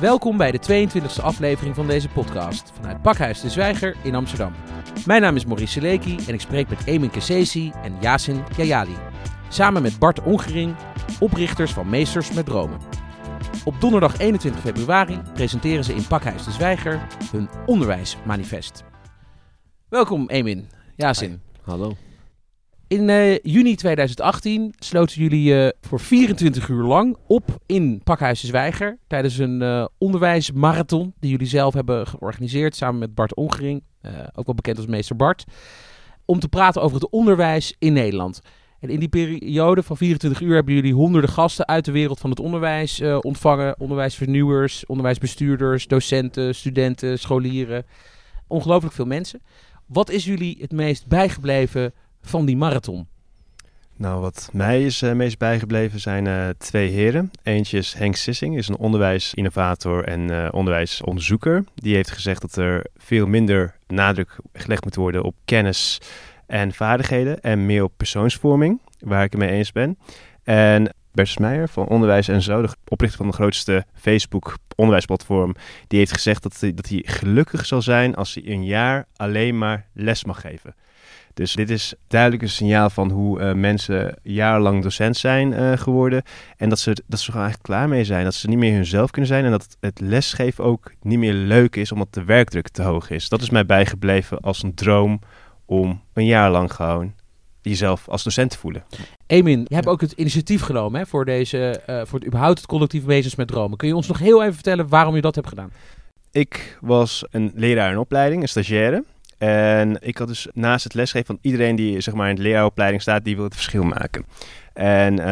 Welkom bij de 22e aflevering van deze podcast vanuit Pakhuis de Zwijger in Amsterdam. Mijn naam is Maurice Seleki en ik spreek met Emin Kesesi en Yasin Jayali. Samen met Bart Ongering, oprichters van Meesters met Dromen. Op donderdag 21 februari presenteren ze in Pakhuis de Zwijger hun onderwijsmanifest. Welkom Emin, Yasin. Hallo. In eh, juni 2018 sloten jullie uh, voor 24 uur lang op in Pakhuis de Zwijger tijdens een uh, onderwijsmarathon die jullie zelf hebben georganiseerd samen met Bart Ongering, ook wel bekend als meester Bart, om te praten over het onderwijs in Nederland. En in die periode van 24 uur hebben jullie honderden gasten uit de wereld van het onderwijs ontvangen. Onderwijsvernieuwers, onderwijsbestuurders, docenten, studenten, scholieren. Ongelooflijk veel mensen. Wat is jullie het meest bijgebleven van die marathon? Nou, wat mij is uh, meest bijgebleven zijn uh, twee heren. Eentje is Henk Sissing, is een onderwijsinnovator en uh, onderwijsonderzoeker. Die heeft gezegd dat er veel minder nadruk gelegd moet worden op kennis en vaardigheden en meer op persoonsvorming, waar ik het mee eens ben. En Bertus Meijer van Onderwijs en Zo, de oprichter van de grootste Facebook onderwijsplatform, die heeft gezegd dat hij, dat hij gelukkig zal zijn als hij een jaar alleen maar les mag geven. Dus dit is duidelijk een signaal van hoe uh, mensen jarenlang docent zijn uh, geworden. En dat ze, dat ze er eigenlijk klaar mee zijn. Dat ze niet meer hunzelf kunnen zijn. En dat het lesgeven ook niet meer leuk is omdat de werkdruk te hoog is. Dat is mij bijgebleven als een droom om een jaar lang gewoon jezelf als docent te voelen. Emin, je hebt ook het initiatief genomen hè, voor, deze, uh, voor het überhaupt het collectief Wezens met Dromen. Kun je ons nog heel even vertellen waarom je dat hebt gedaan? Ik was een leraar in opleiding, een stagiaire. En ik had dus naast het lesgeven van iedereen die zeg maar, in de leraaropleiding staat, die wil het verschil maken. En uh,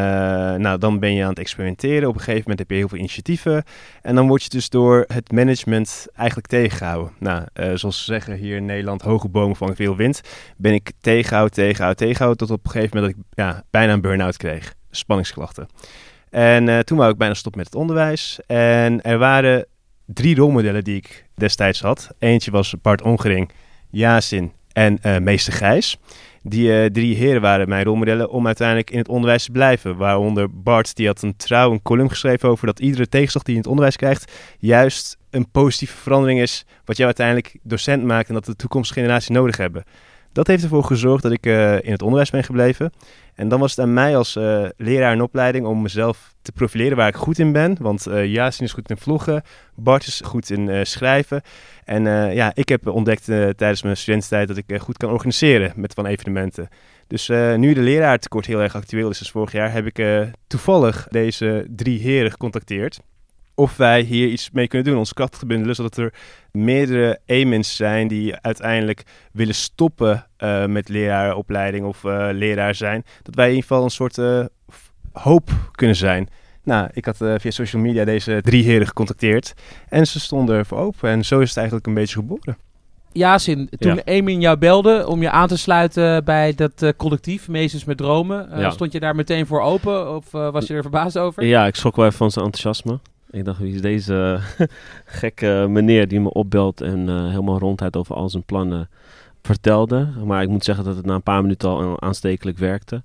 nou, dan ben je aan het experimenteren. Op een gegeven moment heb je heel veel initiatieven. En dan word je dus door het management eigenlijk tegengehouden. Nou, uh, zoals ze zeggen hier in Nederland, hoge bomen vangen veel wind. Ben ik tegengehouden, tegengehouden, tegengehouden. Tot op een gegeven moment dat ik ja, bijna een burn-out kreeg. Spanningsklachten. En uh, toen wou ik bijna stoppen met het onderwijs. En er waren drie rolmodellen die ik destijds had. Eentje was Bart Ongering Yasin en uh, meester Gijs. Die uh, drie heren waren mijn rolmodellen om uiteindelijk in het onderwijs te blijven. Waaronder Bart, die had een trouw een column geschreven over dat iedere tegenslag die je in het onderwijs krijgt, juist een positieve verandering is. Wat jou uiteindelijk docent maakt en dat de toekomstige generatie nodig hebben. Dat heeft ervoor gezorgd dat ik uh, in het onderwijs ben gebleven. En dan was het aan mij als uh, leraar in opleiding om mezelf te profileren waar ik goed in ben. Want uh, is goed in vloggen, Bart is goed in uh, schrijven. En ja, ik heb ontdekt tijdens mijn studententijd dat ik goed kan organiseren met van evenementen. Dus nu de leraartekort heel erg actueel is als vorig jaar, heb ik toevallig deze drie heren gecontacteerd of wij hier iets mee kunnen doen, onze krachten bundelen, zodat er meerdere emens zijn die uiteindelijk willen stoppen uh, met leraaropleiding of uh, leraar zijn. Dat wij in ieder geval een soort uh, hoop kunnen zijn. Nou, ik had via social media deze drie heren gecontacteerd en ze stonden er voor open en zo is het eigenlijk een beetje geboren. Yasin, toen ja. Emin jou belde om je aan te sluiten bij dat collectief, Meesters met Dromen, ja. stond je daar meteen voor open of was je er verbaasd over? Ja, ik schrok wel even van zijn enthousiasme. Ik dacht, wie is deze gekke meneer die me opbelt en uh, helemaal rondheid over al zijn plannen vertelde. Maar ik moet zeggen dat het na een paar minuten al aanstekelijk werkte.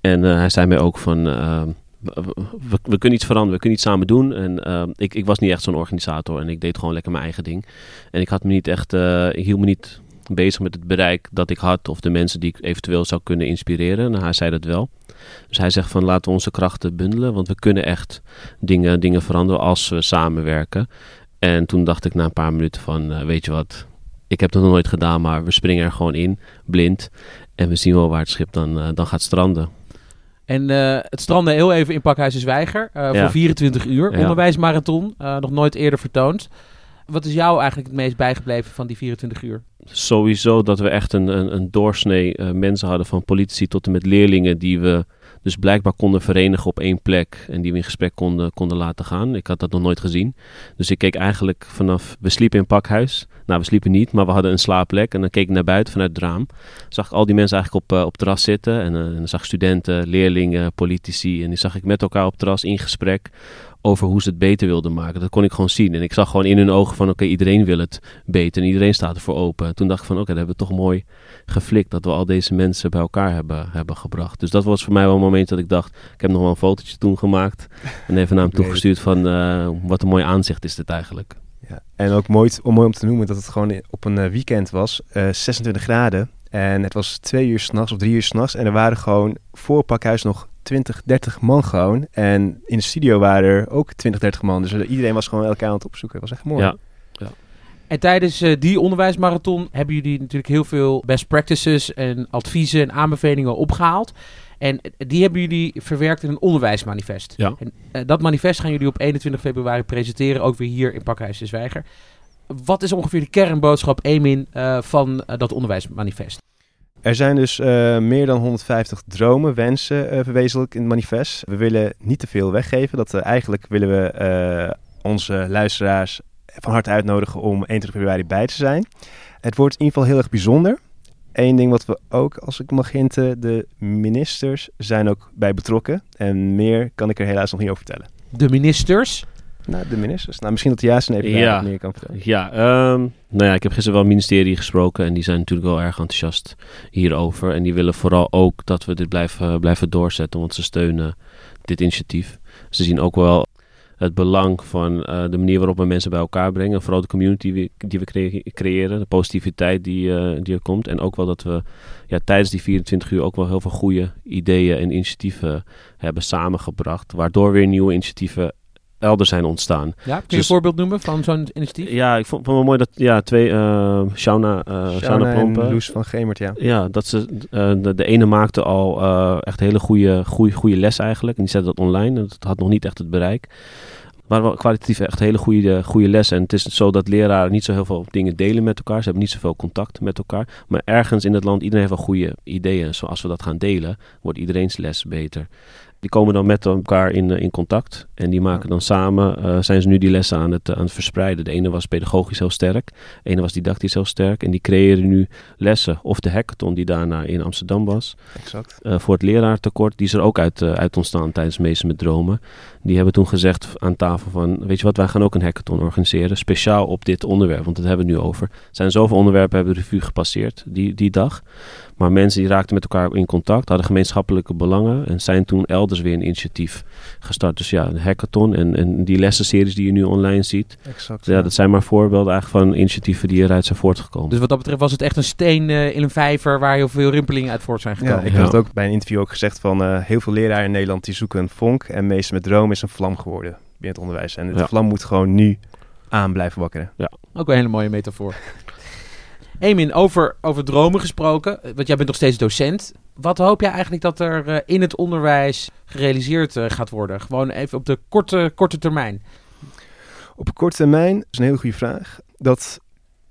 En uh, hij zei mij ook van, we, we, we, kunnen iets veranderen, we kunnen iets samen doen. En ik, ik was niet echt zo'n organisator en ik deed gewoon lekker mijn eigen ding. En ik had me niet echt, ik hield me niet bezig met het bereik dat ik had of de mensen die ik eventueel zou kunnen inspireren. Nou, hij zei dat wel. Dus hij zegt van laten we onze krachten bundelen, want we kunnen echt dingen, dingen veranderen als we samenwerken. En toen dacht ik na een paar minuten van, uh, weet je wat, ik heb het nog nooit gedaan, maar we springen er gewoon in, blind. En we zien wel waar het schip dan, uh, dan gaat stranden. En uh, het strandde heel even in Pakhuis Zwijger uh, ja. voor 24 uur. Onderwijsmarathon, uh, nog nooit eerder vertoond. Wat is jou eigenlijk het meest bijgebleven van die 24 uur? Sowieso dat we echt een, een, een doorsnee mensen hadden van politici tot en met leerlingen die we dus blijkbaar konden verenigen op één plek en die we in gesprek konden, konden laten gaan. Ik had dat nog nooit gezien. Dus ik keek eigenlijk vanaf, we sliepen in pakhuis. Nou, we sliepen niet, maar we hadden een slaapplek. En dan keek ik naar buiten vanuit het raam. Zag ik al die mensen eigenlijk op, uh, op terras zitten. En, uh, en dan zag studenten, leerlingen, politici. En die zag ik met elkaar op terras in gesprek over hoe ze het beter wilden maken. Dat kon ik gewoon zien. En ik zag gewoon in hun ogen van oké, iedereen wil het beter en iedereen staat ervoor open. En toen dacht ik van oké, dat hebben we toch mooi geflikt dat we al deze mensen bij elkaar hebben, hebben gebracht. Dus dat was voor mij wel een moment dat ik dacht, ik heb nog wel een fotootje toen gemaakt en even naar hem toegestuurd van uh, wat een mooi aanzicht is dit eigenlijk. Ja. En ook mooi, om, mooi om te noemen dat het gewoon op een weekend was, uh, 26 graden. En het was twee uur s'nachts of drie uur s'nachts. En er waren gewoon voor Pakhuis nog 20, 30 man gewoon. En in de studio waren er ook 20, 30 man. Dus iedereen was gewoon elkaar aan het opzoeken. Het was echt mooi. Ja. ja. En tijdens uh, die onderwijsmarathon hebben jullie natuurlijk heel veel best practices en adviezen en aanbevelingen opgehaald. En die hebben jullie verwerkt in een onderwijsmanifest. Ja. En uh, dat manifest gaan jullie op 21 februari presenteren, ook weer hier in Pakhuis de Zwijger. Wat is ongeveer de kernboodschap, Emin, uh, van dat onderwijsmanifest? Er zijn dus uh, meer dan 150 dromen, wensen uh, verwezenlijk in het manifest. We willen niet te veel weggeven. Dat, uh, eigenlijk willen we onze luisteraars van harte uitnodigen om 21 februari bij te zijn. Het wordt in ieder geval heel erg bijzonder. Eén ding wat we ook, als ik mag hinten, de ministers zijn ook bij betrokken. En meer kan ik er helaas nog niet over vertellen. De ministers? Nou, de ministers. Nou, misschien dat Jason even ja. meer kan vertellen. Ja, um, nou ja, ik heb gisteren wel het ministerie gesproken en die zijn natuurlijk wel erg enthousiast hierover. En die willen vooral ook dat we dit blijven, blijven doorzetten, want ze steunen dit initiatief. Ze zien ook wel het belang van uh, de manier waarop we mensen bij elkaar brengen. Vooral de community die we, die we cre creëren, de positiviteit die, uh, die er komt. En ook wel dat we ja, tijdens die 24 uur ook wel heel veel goede ideeën en initiatieven hebben samengebracht. Waardoor weer nieuwe initiatieven elders zijn ontstaan. Ja, kun je dus, een voorbeeld noemen van zo'n initiatief? Ja, ik vond, vond het mooi dat ja, twee, uh, Shauna, uh, Shauna Plompen, en Loes van Gemert, ja. Ja, dat ze, uh, de, de, ene maakte al echt hele goede, goede, goede les eigenlijk. En die zette dat online. En dat had nog niet echt het bereik. Maar wel kwalitatief echt hele goede, goede lessen. En het is zo dat leraren niet zo heel veel dingen delen met elkaar. Ze hebben niet zoveel contact met elkaar. Maar ergens in het land, iedereen heeft wel goede ideeën. Zoals we dat gaan delen, wordt iedereen's les beter. Die komen dan met elkaar in, in contact. En die maken dan samen, uh, zijn ze nu die lessen aan het, aan het verspreiden. De ene was pedagogisch heel sterk. De ene was didactisch heel sterk. En die creëren nu lessen. Of de hackathon die daarna in Amsterdam was. Exact. Uh, voor het leraartekort. Die is er ook uit, uh, uit ontstaan tijdens Meesten met Dromen. Die hebben toen gezegd aan tafel van... Weet je wat, wij gaan ook een hackathon organiseren. Speciaal op dit onderwerp. Want dat hebben we nu over. Er zijn zoveel onderwerpen hebben de revue gepasseerd die, die dag. Maar mensen die raakten met elkaar in contact, hadden gemeenschappelijke belangen en zijn toen elders weer een initiatief gestart. Dus ja, een hackathon en, en die lessenseries die je nu online ziet. Exact. Ja, dat zijn maar voorbeelden eigenlijk van initiatieven die eruit zijn voortgekomen. Dus wat dat betreft was het echt een steen uh, in een vijver waar heel veel rimpelingen uit voort zijn gekomen. Ja, ik ja. had het ook bij een interview ook gezegd van uh, heel veel leraren in Nederland die zoeken een vonk en meestal met droom is een vlam geworden binnen het onderwijs. En de ja. vlam moet gewoon nu aan blijven wakkeren. Ja. Ook een hele mooie metafoor. Emin, over, over dromen gesproken, want jij bent nog steeds docent. Wat hoop jij eigenlijk dat er uh, in het onderwijs gerealiseerd uh, gaat worden? Gewoon even op de korte, korte termijn. Op korte termijn is een hele goede vraag. Dat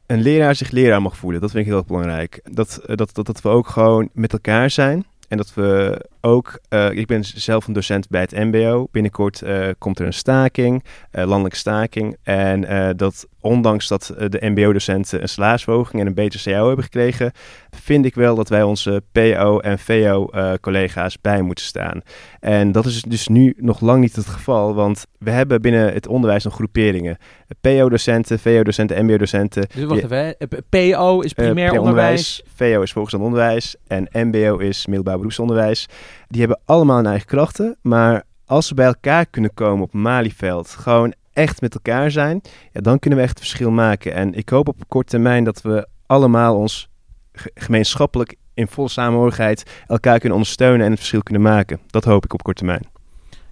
een leraar zich leraar mag voelen. Dat vind ik heel erg belangrijk. Dat, dat, dat, dat we ook gewoon met elkaar zijn. En dat we ook, uh, ik ben zelf een docent bij het MBO. Binnenkort uh, komt er een staking, uh, landelijke staking. En dat ondanks dat de MBO-docenten een salarisverhoging en een betere CAO hebben gekregen, vind ik wel dat wij onze PO en VO-collega's bij moeten staan. En dat is dus nu nog lang niet het geval, want we hebben binnen het onderwijs nog groeperingen. PO-docenten, VO-docenten, MBO-docenten. Dus wacht even, PO is primair onderwijs. VO is volgens onderwijs en MBO is middelbaar beroepsonderwijs. Die hebben allemaal hun eigen krachten, maar als ze bij elkaar kunnen komen op Malieveld, gewoon echt met elkaar zijn, ja, dan kunnen we echt verschil maken. En ik hoop op korte termijn dat we allemaal ons gemeenschappelijk in volle samenhorigheid elkaar kunnen ondersteunen en het verschil kunnen maken. Dat hoop ik op korte termijn.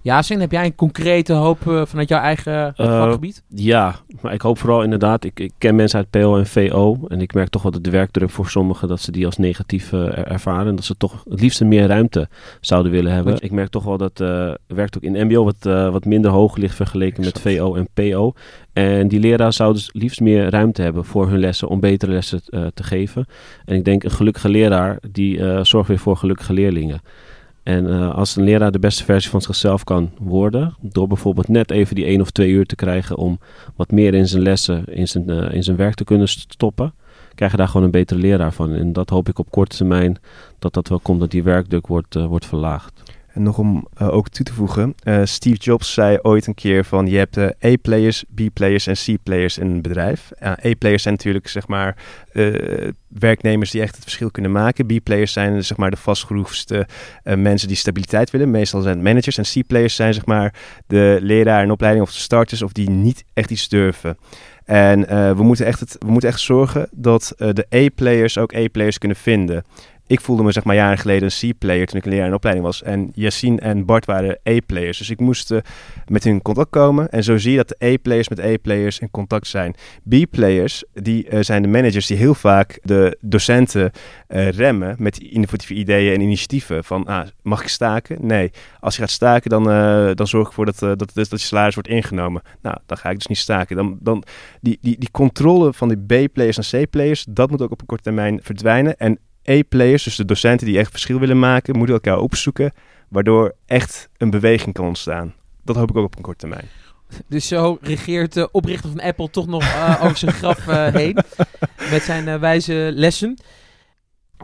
Jasin, heb jij een concrete hoop uh, vanuit jouw eigen uh, vakgebied? Ja, maar ik hoop vooral inderdaad, ik, ik, ken mensen uit PO en VO en ik merk toch wel dat de werkdruk voor sommigen, dat ze die als negatief uh, ervaren en dat ze toch het liefst meer ruimte zouden willen hebben. Ik merk toch wel dat de werkdruk in MBO wat, wat minder hoog ligt vergeleken met VO en PO. En die leraar zouden dus liefst meer ruimte hebben voor hun lessen, om betere lessen te geven. En ik denk een gelukkige leraar, die zorgt weer voor gelukkige leerlingen. En uh, als een leraar de beste versie van zichzelf kan worden, door bijvoorbeeld net even die één of twee uur te krijgen om wat meer in zijn lessen, in zijn, uh, in zijn werk te kunnen stoppen, krijg je daar gewoon een betere leraar van. En dat hoop ik op korte termijn dat dat wel komt, dat die werkdruk wordt, uh, wordt verlaagd. En nog om uh, ook toe te voegen, uh, Steve Jobs zei ooit een keer van je hebt uh, A-players, B-players en C-players in een bedrijf. A-players zijn natuurlijk zeg maar werknemers die echt het verschil kunnen maken. B-players zijn zeg maar de vastgeroefste mensen die stabiliteit willen. Meestal zijn het managers. En C-players zijn zeg maar de leraar in opleiding of de starters of die niet echt iets durven. En we, moeten echt het, we moeten echt zorgen dat de A-players ook A-players kunnen vinden ik voelde me zeg maar jaren geleden een C-player toen ik een leraar in opleiding was. En Yassine en Bart waren A-players. Dus ik moest uh, met hun contact komen. En zo zie je dat de A-players met A-players in contact zijn. B-players, die uh, zijn de managers die heel vaak de docenten uh, remmen met innovatieve ideeën en initiatieven. Van, ah, mag ik staken? Nee. Als je gaat staken, dan, dan zorg ik ervoor dat, dat, dat, dat je salaris wordt ingenomen. Nou, dan ga ik dus niet staken. Dan, dan, die, die, die controle van die B-players en C-players, dat moet ook op een korte termijn verdwijnen. En A-players, dus de docenten die echt verschil willen maken, moeten elkaar opzoeken, waardoor echt een beweging kan ontstaan. Dat hoop ik ook op een korte termijn. Dus zo regeert de oprichter van Apple toch nog uh, over zijn graf uh, heen met zijn uh, wijze lessen.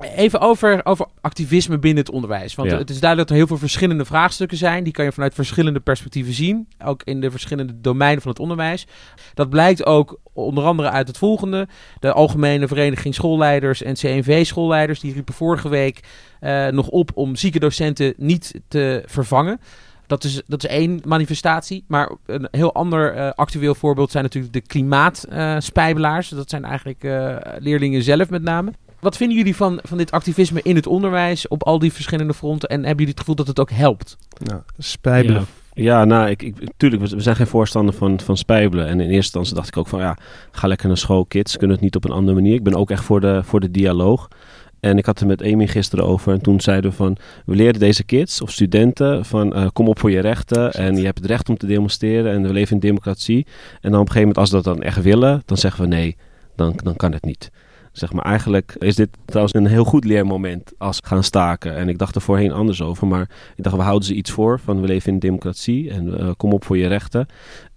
Even over, over activisme binnen het onderwijs. Want Ja. het is duidelijk dat er heel veel verschillende vraagstukken zijn. Die kan je vanuit verschillende perspectieven zien. Ook in de verschillende domeinen van het onderwijs. Dat blijkt ook onder andere uit het volgende. De Algemene Vereniging Schoolleiders en CNV Schoolleiders... die riepen vorige week eh, nog op om zieke docenten niet te vervangen. Dat is, dat is één manifestatie. Maar een heel ander eh, actueel voorbeeld zijn natuurlijk de klimaatspijbelaars. dat zijn eigenlijk eh, leerlingen zelf met name. Wat vinden jullie van, van dit activisme in het onderwijs op al die verschillende fronten? En hebben jullie het gevoel dat het ook helpt? Nou, spijbelen. Ja, nou, ik, ik, tuurlijk, we, zijn geen voorstander van, van spijbelen. En in eerste instantie dacht ik ook van, ja, ga lekker naar school, kids. Kunnen het niet op een andere manier? Ik ben ook echt voor de, voor de dialoog. En ik had het met Amy gisteren over. En toen zeiden we van, we leren deze kids of studenten van, eh, kom op voor je rechten. En je hebt het recht om te demonstreren. En we leven in democratie. En dan op een gegeven moment, als we dat dan echt willen, dan zeggen we nee, dan, dan kan het niet. Zeg maar, eigenlijk is dit trouwens een heel goed leermoment als gaan staken. En ik dacht er voorheen anders over, maar ik dacht, we houden ze iets voor van we leven in democratie en uh, kom op voor je rechten.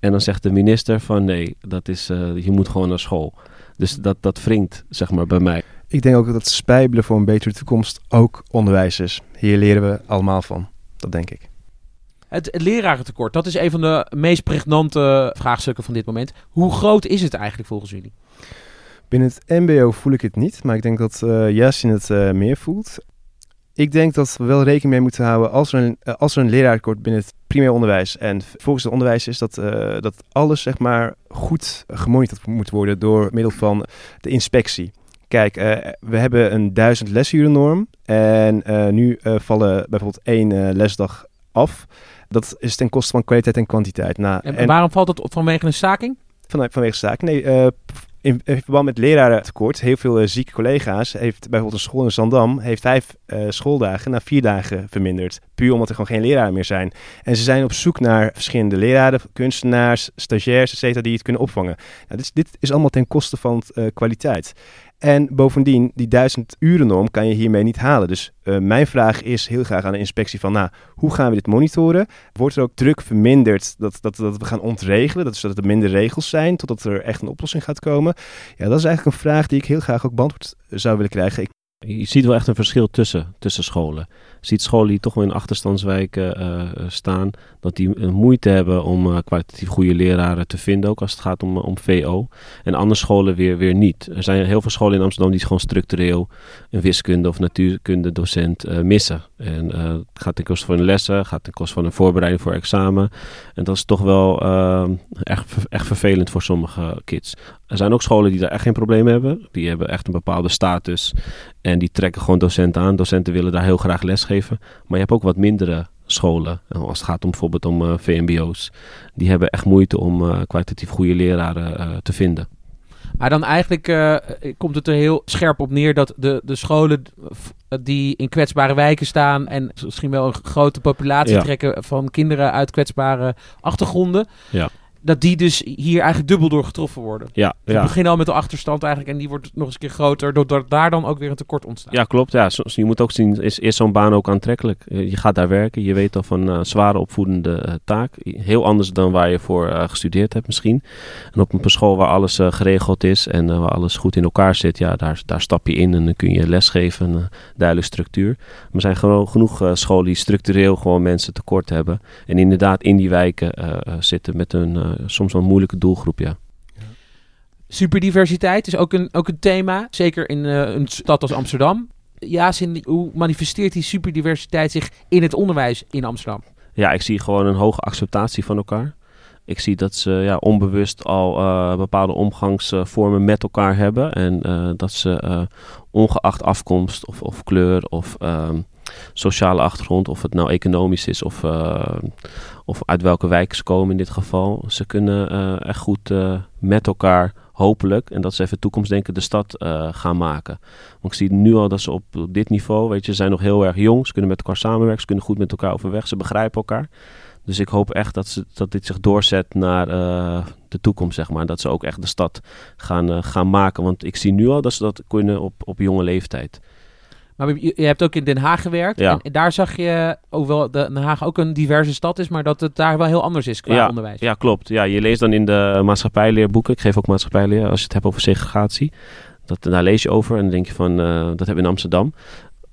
En dan zegt de minister van nee, dat is, uh, je moet gewoon naar school. Dus dat, dat wringt, zeg maar, bij mij. Ik denk ook dat spijbelen voor een betere toekomst ook onderwijs is. Hier leren we allemaal van. Dat denk ik. Het, het lerarentekort, dat is een van de meest pregnante vraagstukken van dit moment. Hoe groot is het eigenlijk volgens jullie? Binnen het MBO voel ik het niet, maar ik denk dat uh, Yasin het uh, meer voelt. Ik denk dat we wel rekening mee moeten houden als er een, uh, als er een leraartekort binnen het primair onderwijs en volgens het onderwijs is dat, dat alles zeg maar goed gemonitord moet worden door middel van de inspectie. Kijk, we hebben een duizend lesurennorm en nu vallen bijvoorbeeld één lesdag af. Dat is ten koste van kwaliteit en kwantiteit. Nou, en, en waarom valt dat vanwege een staking? Van, vanwege staking? Nee, in, verband met lerarentekort, heel veel uh, zieke collega's, heeft bijvoorbeeld een school in Zandam, heeft vijf uh, schooldagen naar vier dagen verminderd. Puur omdat er gewoon geen leraren meer zijn. En ze zijn op zoek naar verschillende leraren, kunstenaars, stagiairs, et cetera, die het kunnen opvangen. Nou, dit, is, dit is allemaal ten koste van uh, kwaliteit. En bovendien, die duizend uren norm kan je hiermee niet halen. Dus mijn vraag is heel graag aan de inspectie van, nou, hoe gaan we dit monitoren? Wordt er ook druk verminderd dat, dat, we gaan ontregelen? Dat dat er minder regels zijn, totdat er echt een oplossing gaat komen? Ja, dat is eigenlijk een vraag die ik heel graag ook beantwoord zou willen krijgen. Ik... Je ziet wel echt een verschil tussen, tussen scholen. Ziet scholen die toch wel in achterstandswijken uh, staan, dat die moeite hebben om uh, kwalitatief goede leraren te vinden, ook als het gaat om, om VO. En andere scholen weer, weer niet. Er zijn heel veel scholen in Amsterdam die gewoon structureel een wiskunde of natuurkunde docent missen. En het gaat ten koste van een lessen, gaat ten koste van een voorbereiding voor examen. En dat is toch wel echt, echt vervelend voor sommige kids. Er zijn ook scholen die daar echt geen probleem hebben. Die hebben echt een bepaalde status en die trekken gewoon docenten aan. Docenten willen daar heel graag les geven. Maar je hebt ook wat mindere scholen. Als het gaat om bijvoorbeeld om uh, VMBO's. Die hebben echt moeite om uh, kwalitatief goede leraren uh, te vinden. Maar dan eigenlijk komt het er heel scherp op neer dat de, de scholen die in kwetsbare wijken staan en misschien wel een grote populatie Ja. trekken van kinderen uit kwetsbare achtergronden, Ja. Dat die dus hier eigenlijk dubbel door getroffen worden. Ja, We ja. beginnen al met de achterstand eigenlijk en die wordt nog eens een keer groter, doordat daar dan ook weer een tekort ontstaat. Ja, klopt. Ja, Zo- je moet ook zien, is, is zo'n baan ook aantrekkelijk? Eh, Je gaat daar werken, je weet al van een zware opvoedende eh, taak. Heel anders dan waar je voor eh, gestudeerd hebt misschien. En op een school waar alles eh, geregeld is en eh, waar alles goed in elkaar zit, ja, daar, daar stap je in en dan kun je lesgeven, een eh, duidelijke structuur. Maar er zijn gewoon genoeg eh, scholen die structureel gewoon mensen tekort hebben. En inderdaad in die wijken eh, eh, zitten met eh, soms wel moeilijke doelgroep, ja. Superdiversiteit is ook een, ook een thema, zeker in eh, een stad als Amsterdam. Ja, hoe manifesteert die superdiversiteit zich in het onderwijs in Amsterdam? Ja, ik zie gewoon een hoge acceptatie van elkaar. Ik zie dat ze ja, onbewust al eh, bepaalde omgangsvormen met elkaar hebben. En eh, dat ze eh, ongeacht afkomst of, of kleur of ehm, sociale achtergrond, of het nou economisch is of, eh, of uit welke wijk ze komen in dit geval. Ze kunnen eh, echt goed eh, met elkaar hopelijk, en dat is even toekomstdenken, de stad gaan maken. Want ik zie nu al dat ze op, dit niveau, weet je, ze zijn nog heel erg jong. Ze kunnen met elkaar samenwerken, ze kunnen goed met elkaar overweg, ze begrijpen elkaar. Dus ik hoop echt dat, ze, dat dit zich doorzet naar de toekomst, zeg maar. Dat ze ook echt de stad gaan, gaan maken. Want ik zie nu al dat ze dat kunnen op, op jonge leeftijd. Maar je, je hebt ook in Den Haag gewerkt. Ja. En daar zag je, hoewel Den Haag ook een diverse stad is, maar dat het daar wel heel anders is qua ja, onderwijs. Ja, klopt. Ja, je leest dan in de maatschappijleerboeken. Ik geef ook maatschappijleer als je het hebt over segregatie. Dat, daar lees je over en dan denk je van, eh, dat hebben we in Amsterdam.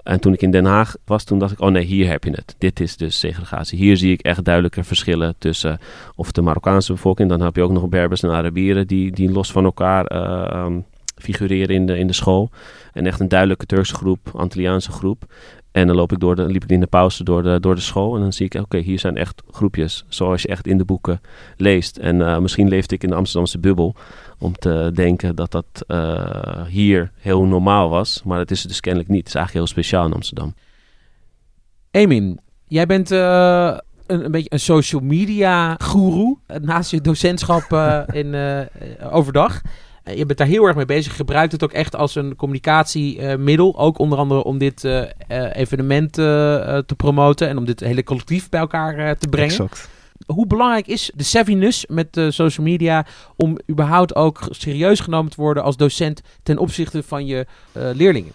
En toen ik in Den Haag was, toen dacht ik, oh nee, hier heb je het. Dit is dus segregatie. Hier zie ik echt duidelijke verschillen tussen of de Marokkaanse bevolking. Dan heb je ook nog Berbers en Arabieren die, die los van elkaar eh, um, figureren in de, in de school. En echt een duidelijke Turkse groep, Antilliaanse groep. En dan loop ik door de, liep ik in de pauze door de, door de school. En dan zie ik, oké, hier zijn echt groepjes. Zoals je echt in de boeken leest. En uh, misschien leefde ik in de Amsterdamse bubbel. Om te denken dat dat uh, hier heel normaal was. Maar dat is het dus kennelijk niet. Het is eigenlijk heel speciaal in Amsterdam. Emin, jij bent uh, een, een, beetje een social media guru. Naast je docentschap in, overdag. Je bent daar heel erg mee bezig. Je gebruikt het ook echt als een communicatiemiddel. Ook onder andere om dit uh, evenement uh, te promoten. En om dit hele collectief bij elkaar te brengen. Exact. Hoe belangrijk is de savviness met social media om überhaupt ook serieus genomen te worden als docent ten opzichte van je leerlingen?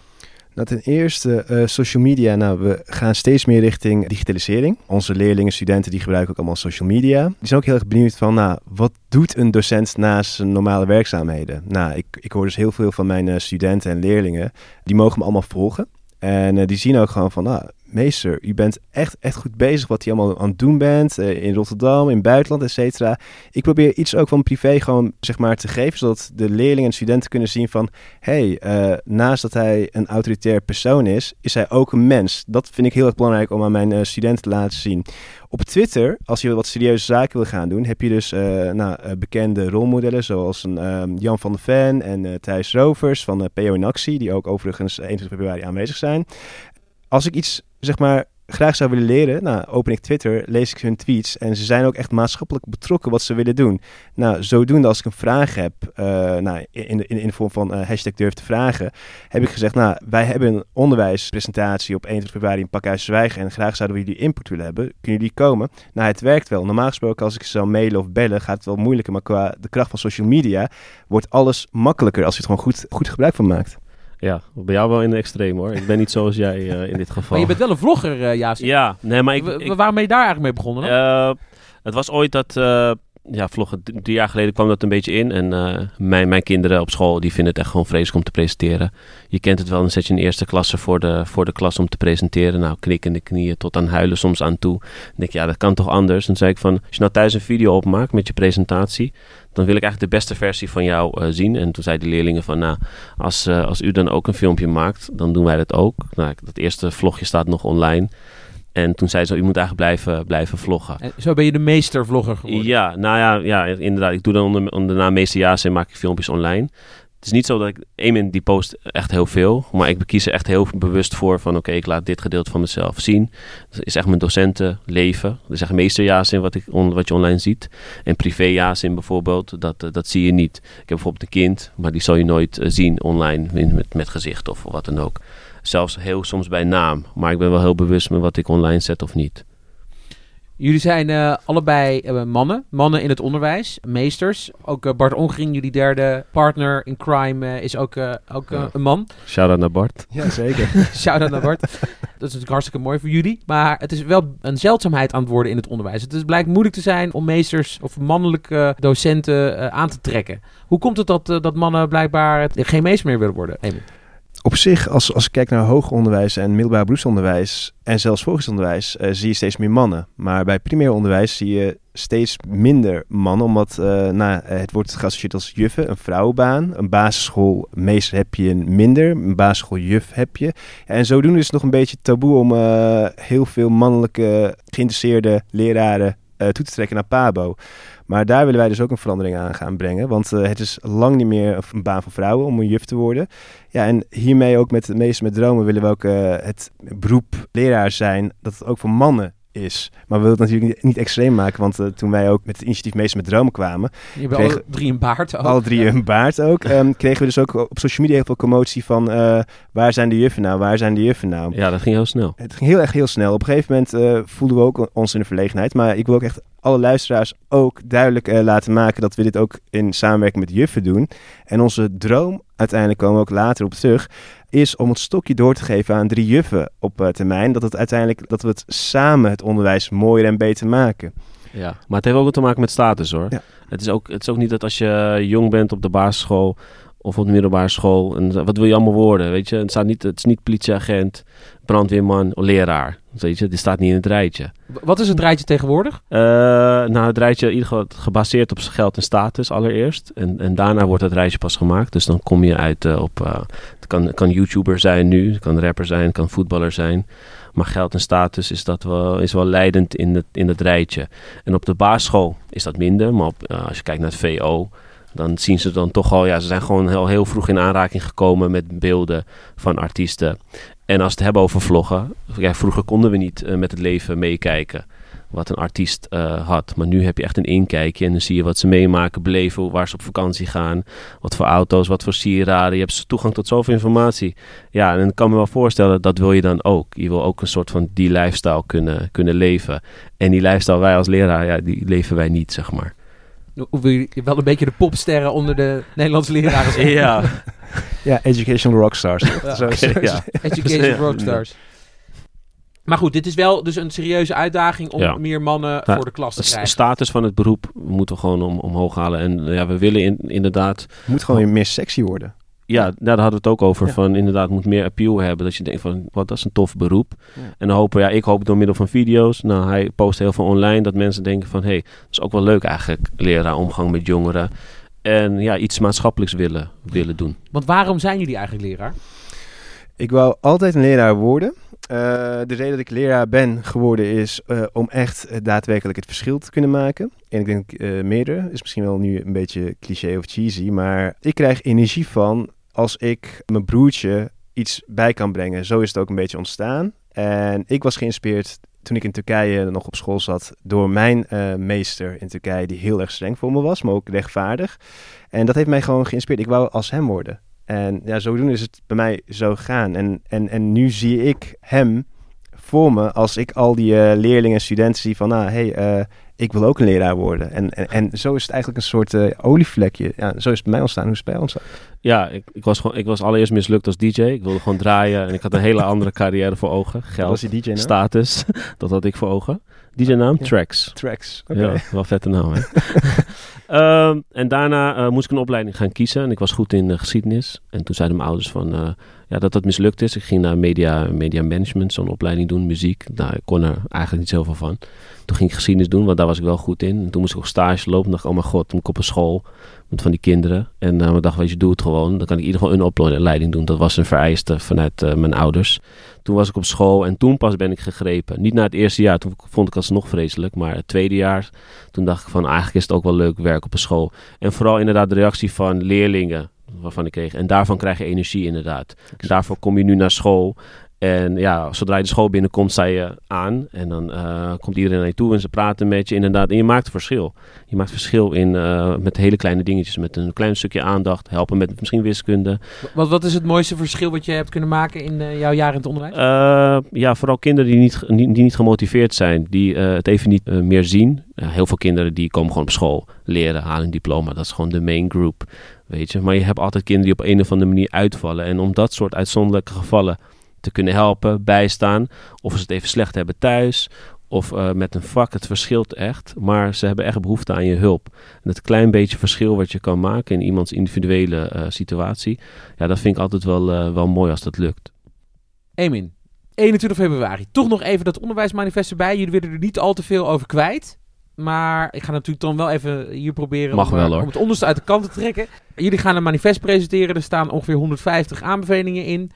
Nou, ten eerste, uh, social media. Nou, we gaan steeds meer richting digitalisering. Onze leerlingen, studenten, die gebruiken ook allemaal social media. Die zijn ook heel erg benieuwd van, nou, wat doet een docent naast zijn normale werkzaamheden? Nou, ik, ik hoor dus heel veel van mijn uh, studenten en leerlingen. Die mogen me allemaal volgen. En uh, die zien ook gewoon van, nou, meester, u bent echt, echt goed bezig wat je allemaal aan het doen bent. Uh, in Rotterdam, in buitenland, et cetera. Ik probeer iets ook van privé gewoon, zeg maar, te geven. Zodat de leerlingen en studenten kunnen zien van... hé, hey, uh, naast dat hij een autoritair persoon is, is hij ook een mens. Dat vind ik heel erg belangrijk om aan mijn uh, studenten te laten zien. Op Twitter, als je wat serieuze zaken wil gaan doen... heb je dus nou, bekende rolmodellen zoals een, Jan van der Ven en Thijs Rovers van PO in Actie... die ook overigens 21 februari aanwezig zijn. Als ik iets zeg maar, graag zou willen leren, nou, open ik Twitter, lees ik hun tweets en ze zijn ook echt maatschappelijk betrokken wat ze willen doen. Nou, zodoende als ik een vraag heb, uh, nou, in, de, in de vorm van uh, hashtag durf te vragen, heb ik gezegd, nou, wij hebben een onderwijspresentatie op 21 februari in Pakhuis Zwijgen en graag zouden we jullie input willen hebben. Kunnen jullie komen? Nou, het werkt wel. Normaal gesproken als ik ze zou mailen of bellen, gaat het wel moeilijker, maar qua de kracht van social media wordt alles makkelijker als je het gewoon goed, goed gebruik van maakt. Ja, bij jou wel in de extreem hoor. Ik ben niet zoals jij uh, in dit geval. Maar je bent wel een vlogger, uh, Jaas. Ja, nee, maar ik... Ik waarom ben je daar eigenlijk mee begonnen dan? Uh, het was ooit dat... eh, ja, vloggen, drie jaar geleden kwam dat een beetje in. En uh, mijn, mijn kinderen op school, die vinden het echt gewoon vreselijk om te presenteren. Je kent het wel, dan zet je een eerste klasse voor de, voor de klas om te presenteren. Nou, knikkende knieën tot aan huilen soms aan toe. Dan denk ik, ja, dat kan toch anders? Dan zei ik van, als je nou thuis een video opmaakt met je presentatie... dan wil ik eigenlijk de beste versie van jou uh, zien. En toen zeiden de leerlingen van, nou, als, uh, als u dan ook een filmpje maakt, dan doen wij dat ook. Nou, dat eerste vlogje staat nog online... En toen zei ze, u moet eigenlijk blijven, blijven vloggen. En zo ben je de meestervlogger geworden? Ja, nou ja, ja inderdaad. Ik doe dan onder, onder Meester en maak ik filmpjes online. Het is niet zo dat ik... Emin die post echt heel veel. Maar ik kies er echt heel bewust voor van... Oké, okay, ik laat dit gedeelte van mezelf zien. Dat is echt mijn docentenleven. Dat is echt Meester Jaas in wat, ik, on, wat je online ziet. En privé Jaas in bijvoorbeeld, dat, dat zie je niet. Ik heb bijvoorbeeld een kind, maar die zal je nooit uh, zien online met, met gezicht of wat dan ook zelfs heel soms bij naam. Maar ik ben wel heel bewust met wat ik online zet of niet. Jullie zijn eh, allebei eh, mannen, mannen in het onderwijs, meesters. Ook eh, Bart Ongering, jullie derde partner in crime, is ook, eh, ook Ja. een man. Shout-out naar Bart. Ja, zeker. Shout-out naar Bart. Dat is natuurlijk hartstikke mooi voor jullie. Maar het is wel een zeldzaamheid aan het worden in het onderwijs. Het is, blijkt moeilijk te zijn om meesters of mannelijke docenten aan te trekken. Hoe komt het dat, dat mannen blijkbaar geen meester meer willen worden? Emil? Op zich, als, als ik kijk naar hoger onderwijs en middelbaar beroepsonderwijs en zelfs volksonderwijs, eh, zie je steeds meer mannen. Maar bij primair onderwijs zie je steeds minder mannen, omdat eh, nou, eh, het wordt geassocieerd als juffen, een vrouwenbaan. Een basisschoolmeester heb je minder, een basisschooljuf heb je. En zodoende is het nog een beetje taboe om heel veel mannelijke geïnteresseerde leraren toe te trekken naar PABO. Maar daar willen wij dus ook een verandering aan gaan brengen. Want eh, het is lang niet meer een baan voor vrouwen om een juf te worden. Ja, en hiermee ook met de meester met dromen willen we ook eh, het beroep leraar zijn dat het ook voor mannen is. Maar we willen het natuurlijk niet, niet extreem maken, want eh, toen wij ook met het initiatief Meester met Dromen kwamen, Je hebt Kregen- alle drie een baard. ook. alle drie een baard ook, ehm, kregen we dus ook op social media heel veel commotie van eh, waar zijn de juffen nou, waar zijn de juffen nou? Ja, dat ging heel snel. Het ging heel erg heel snel. Op een gegeven moment eh, voelden we ook ons in de verlegenheid. Maar ik wil ook echt alle luisteraars ook duidelijk eh, laten maken dat we dit ook in samenwerking met juffen doen. En onze droom, uiteindelijk komen we ook later op terug, is om het stokje door te geven aan drie juffen op eh, termijn. Dat het uiteindelijk dat we het samen het onderwijs mooier en beter maken. Ja, maar het heeft ook te maken met status hoor. Ja. Het, is ook, het is ook niet dat als je jong bent op de basisschool of op de middelbare school, en wat wil je allemaal worden, weet je? Het, staat niet, het is niet politieagent, brandweerman, leraar, weet je? Dit staat niet in het rijtje. Wat is het rijtje tegenwoordig? Eh, nou, het rijtje in ieder geval gebaseerd op geld en status allereerst. En, en daarna wordt het rijtje pas gemaakt. Dus dan kom je uit eh, op... eh, het kan, kan YouTuber zijn nu, het kan rapper zijn, het kan voetballer zijn. Maar geld en status is, dat wel, is wel leidend in het, in het rijtje. En op de basisschool is dat minder. Maar op, als je kijkt naar het VO, dan zien ze dan toch al... Ja, ze zijn gewoon heel, heel vroeg in aanraking gekomen met beelden van artiesten. En als we het hebben over vloggen... Ja, vroeger konden we niet eh, met het leven meekijken wat een artiest eh, had. Maar nu heb je echt een inkijkje en dan zie je wat ze meemaken, beleven, waar ze op vakantie gaan, wat voor auto's, wat voor sieraden. Je hebt toegang tot zoveel informatie. Ja, en ik kan me wel voorstellen, dat wil je dan ook. Je wil ook een soort van die lifestyle kunnen, kunnen leven. En die lifestyle, wij als leraar, ja, die leven wij niet, zeg maar. Hoe wil je wel een beetje de popsterren onder de Nederlandse leraren zijn? Ja, Ja, educational rockstars. Ja, Zo is oké, het. ja. Education Ja. Rockstars. Maar goed, dit is wel dus een serieuze uitdaging om Ja. meer mannen Ja, voor de klas te de krijgen. status van het beroep moeten we gewoon om, omhoog halen. En ja, we willen in, inderdaad Het moet gewoon weer meer sexy worden. Ja, daar hadden we het ook over. Ja. Van inderdaad, moet meer appeal hebben. Dat je denkt van, wat dat is een tof beroep. Ja. En dan hopen, ja, ik hoop door middel van video's. Nou, hij post heel veel online. Dat mensen denken van, hé, hey, dat is ook wel leuk eigenlijk. Leren omgang met jongeren. En ja, iets maatschappelijks willen, willen doen. Want waarom zijn jullie eigenlijk leraar? Ik wou altijd een leraar worden. Eh, de reden dat ik leraar ben geworden is eh, om echt eh, daadwerkelijk het verschil te kunnen maken. En ik denk eh meerdere, is misschien wel nu een beetje cliché of cheesy, maar ik krijg energie van als ik mijn broertje iets bij kan brengen. Zo is het ook een beetje ontstaan. En ik was geïnspireerd toen ik in Turkije nog op school zat door mijn eh, meester in Turkije, die heel erg streng voor me was, maar ook rechtvaardig. En dat heeft mij gewoon geïnspireerd. Ik wou als hem worden. En ja, zodoende is het bij mij zo gegaan. En, en, en nu zie ik hem voor me als ik al die eh, leerlingen en studenten zie van, nou, hey, eh, ik wil ook een leraar worden. En, en, en zo is het eigenlijk een soort eh, olievlekje. Ja, zo is het bij mij ontstaan. Hoe is het bij ons? Ja, ik, ik, was gewoon, ik was allereerst mislukt als DJ. Ik wilde gewoon draaien. En ik had een hele andere carrière voor ogen. Geld, was die DJ nou? status. dat had ik voor ogen. DJ-naam? Ja. Tracks. Tracks. Oké. Ja, wel vette naam, hè? Ehm, en daarna eh, moest ik een opleiding gaan kiezen. En ik was goed in eh, geschiedenis. En toen zeiden mijn ouders van, eh, ja, dat dat mislukt is. Ik ging naar media, media management, zo'n opleiding doen, muziek. Nou, ik kon er eigenlijk niet zoveel van. Toen ging ik geschiedenis doen, want daar was ik wel goed in. En toen moest ik ook stage lopen. En dacht ik, oh mijn god, moet ik op een school met van die kinderen. En we dachten, weet je, doe het gewoon. Dan kan ik in ieder geval een opleiding doen. Dat was een vereiste vanuit mijn ouders. Toen was ik op school en toen pas ben ik gegrepen. Niet na het eerste jaar, toen vond ik alsnog vreselijk. Maar het tweede jaar, toen dacht ik van eigenlijk is het ook wel leuk werk op een school. En vooral inderdaad de reactie van leerlingen waarvan ik kreeg. En daarvan krijg je energie inderdaad. En daarvoor kom je nu naar school. En ja, zodra je de school binnenkomt, sta je aan. En dan eh, komt iedereen naar je toe en ze praten met je inderdaad. En je maakt verschil. Je maakt verschil in, uh, met hele kleine dingetjes. Met een klein stukje aandacht. Helpen met misschien wiskunde. Wat, wat is het mooiste verschil wat je hebt kunnen maken in uh, jouw jaar in het onderwijs? ja, vooral kinderen die niet, die, die niet gemotiveerd zijn. Die het even niet meer zien. heel veel kinderen die komen gewoon op school leren, halen een diploma. Dat is gewoon de main group. Weet je. Maar je hebt altijd kinderen die op een of andere manier uitvallen. En om dat soort uitzonderlijke gevallen te kunnen helpen, bijstaan. Of ze het even slecht hebben thuis. Of uh, met een vak, het verschilt echt. Maar ze hebben echt behoefte aan je hulp. En het klein beetje verschil wat je kan maken in iemands individuele uh, situatie. Ja, dat vind ik altijd wel, uh, wel mooi als dat lukt. Emin, 21 februari. Toch nog even dat onderwijsmanifest erbij. Jullie willen er niet al te veel over kwijt. Maar ik ga natuurlijk dan wel even hier proberen Mag om, wel, om het onderste uit de kant te trekken. Jullie gaan een manifest presenteren. Er staan ongeveer 150 aanbevelingen in.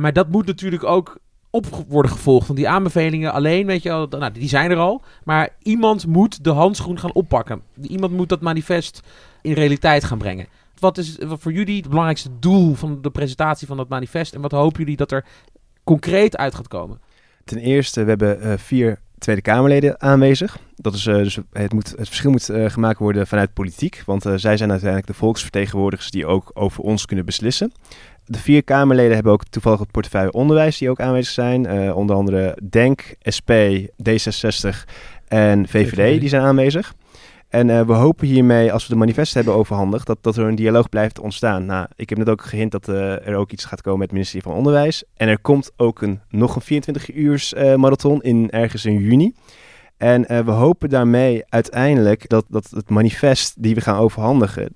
Maar dat moet natuurlijk ook op worden gevolgd. Want die aanbevelingen alleen, weet je nou, die zijn er al. Maar iemand moet de handschoen gaan oppakken. Iemand moet dat manifest in realiteit gaan brengen. Wat is voor jullie het belangrijkste doel van de presentatie van dat manifest? En wat hopen jullie dat er concreet uit gaat komen? Ten eerste, we hebben uh, vier Tweede Kamerleden aanwezig. Dat is, uh, dus het, moet, het verschil moet uh, gemaakt worden vanuit politiek. Want uh, zij zijn uiteindelijk de volksvertegenwoordigers die ook over ons kunnen beslissen de vier Kamerleden hebben ook toevallig het portefeuille onderwijs die ook aanwezig zijn. Onder andere DENK, SP, D66 en VVD, VVD. die zijn aanwezig. En uh, we hopen hiermee, als we de manifest hebben overhandigd, dat, dat er een dialoog blijft ontstaan. Nou, ik heb net ook gehint dat uh, er ook iets gaat komen met het ministerie van Onderwijs. En er komt ook een, nog een 24 uurs marathon in, ergens in juni. En we hopen daarmee uiteindelijk dat, dat het manifest die we gaan overhandigen,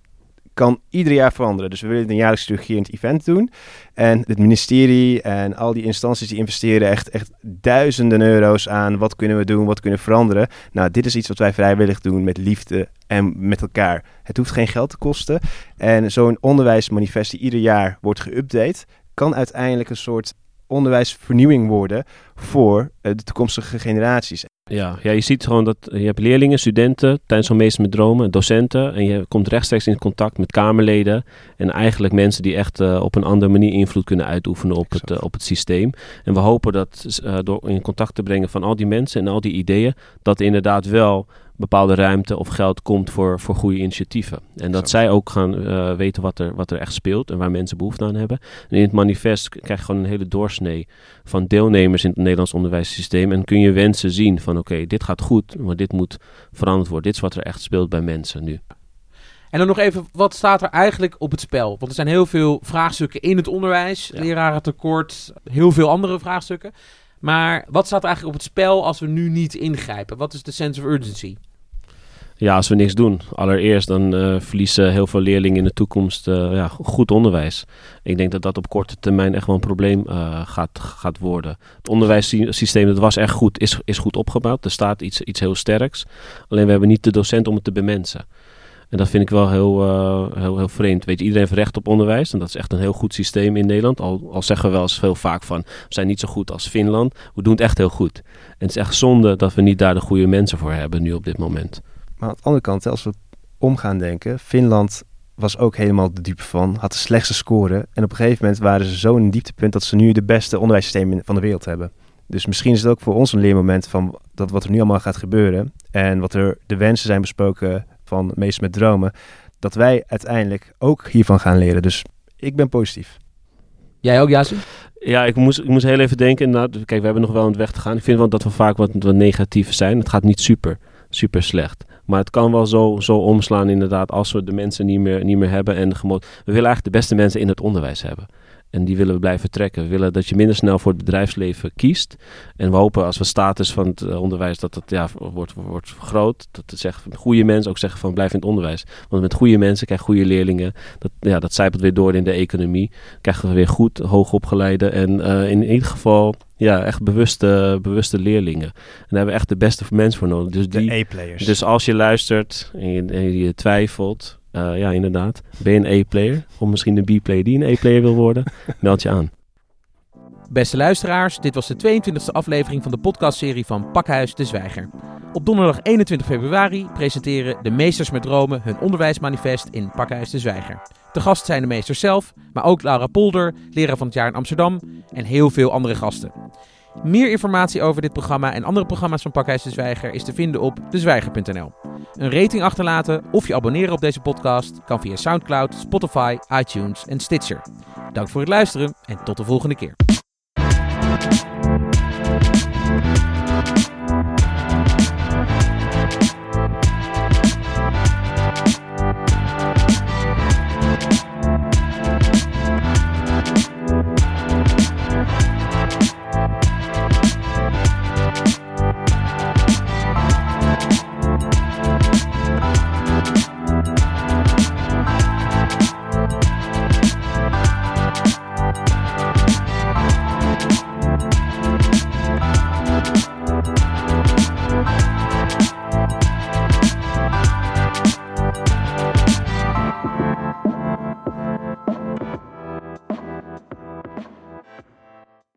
kan ieder jaar veranderen. Dus we willen een jaarlijks terugkerend event doen. En het ministerie en al die instanties die investeren echt, echt duizenden euro's aan wat kunnen we doen, wat kunnen we veranderen. Nou, dit is iets wat wij vrijwillig doen met liefde en met elkaar. Het hoeft geen geld te kosten. En zo'n onderwijsmanifest die ieder jaar wordt geüpdate, kan uiteindelijk een soort onderwijsvernieuwing worden voor de toekomstige generaties. Ja, ja, je ziet gewoon dat je hebt leerlingen, studenten, tijdens zo'n meester met dromen, docenten. En je komt rechtstreeks in contact met Kamerleden. En eigenlijk mensen die echt uh, op een andere manier invloed kunnen uitoefenen op het, uh, op het systeem. En we hopen dat uh, door in contact te brengen van al die mensen en al die ideeën, dat inderdaad wel bepaalde ruimte of geld komt voor, voor goede initiatieven. En dat zij ook gaan weten wat er, wat er echt speelt en waar mensen behoefte aan hebben. En in het manifest krijg je gewoon een hele doorsnee van deelnemers in het Nederlands onderwijssysteem. En kun je wensen zien van oké, okay, dit gaat goed, maar dit moet veranderd worden. Dit is wat er echt speelt bij mensen nu. En dan nog even, wat staat er eigenlijk op het spel? Want er zijn heel veel vraagstukken in het onderwijs. Ja. Lerarentekort, heel veel andere vraagstukken. Maar wat staat er eigenlijk op het spel als we nu niet ingrijpen? Wat is de sense of urgency? Ja, als we niks doen. Allereerst dan uh, verliezen heel veel leerlingen in de toekomst uh, ja, goed onderwijs. Ik denk dat dat op korte termijn echt wel een probleem uh, gaat, gaat worden. Het onderwijssysteem, dat was echt goed, is, is goed opgebouwd. Er staat iets, iets heel sterks. Alleen we hebben niet de docent om het te bemensen. En dat vind ik wel heel, heel, heel vreemd. Weet je, iedereen heeft recht op onderwijs. En dat is echt een heel goed systeem in Nederland. Al, al zeggen we wel eens heel vaak van... we zijn niet zo goed als Finland. We doen het echt heel goed. En het is echt zonde dat we niet daar de goede mensen voor hebben nu op dit moment. Maar aan de andere kant, als we om gaan denken... Finland was ook helemaal de diepe van. Had de slechtste score. En op een gegeven moment waren ze zo in een dieptepunt... dat ze nu de beste onderwijssysteem van de wereld hebben. Dus misschien is het ook voor ons een leermoment van dat wat er nu allemaal gaat gebeuren. En wat er de wensen zijn besproken van Meester met Dromen, dat wij uiteindelijk ook hiervan gaan leren. Dus ik ben positief. Jij ook, Jason? Ja, ik moest, ik moest heel even denken. Nou, kijk, we hebben nog wel een weg te gaan. Ik vind wel dat we vaak wat, wat negatief zijn. Het gaat niet super, super slecht. Maar het kan wel zo, zo omslaan inderdaad als we de mensen niet meer, niet meer hebben. En we willen eigenlijk de beste mensen in het onderwijs hebben. En die willen we blijven trekken. We willen dat je minder snel voor het bedrijfsleven kiest. En we hopen als we status van het eh, onderwijs dat het ja, wordt, wordt vergroot. Dat het zeggen, goede mensen ook zeggen van blijf in het onderwijs. Want met goede mensen krijg je goede leerlingen. Dat, ja, dat zijpelt weer door in de economie. Krijgen we weer goed, hoogopgeleide en uh, in ieder geval ja, echt bewuste, bewuste leerlingen. En daar hebben we echt de beste mensen voor nodig. Dus die, de A-players. Dus als je luistert en je, en je twijfelt, uh, ja, inderdaad. Ben je een A-player? Of misschien een B-player die een A-player wil worden? Meld je aan. Beste luisteraars, dit was de 22e aflevering van de podcastserie van Pakhuis de Zwijger. Op donderdag 21 februari presenteren de Meesters met Dromen hun onderwijsmanifest in Pakhuis de Zwijger. De gast zijn de meesters zelf, maar ook Laura Polder, leraar van het jaar in Amsterdam en heel veel andere gasten. Meer informatie over dit programma en andere programma's van Pakhuis de Zwijger is te vinden op dezwijger.nl. Een rating achterlaten of je abonneren op deze podcast kan via Soundcloud, Spotify, iTunes en Stitcher. Dank voor het luisteren en tot de volgende keer.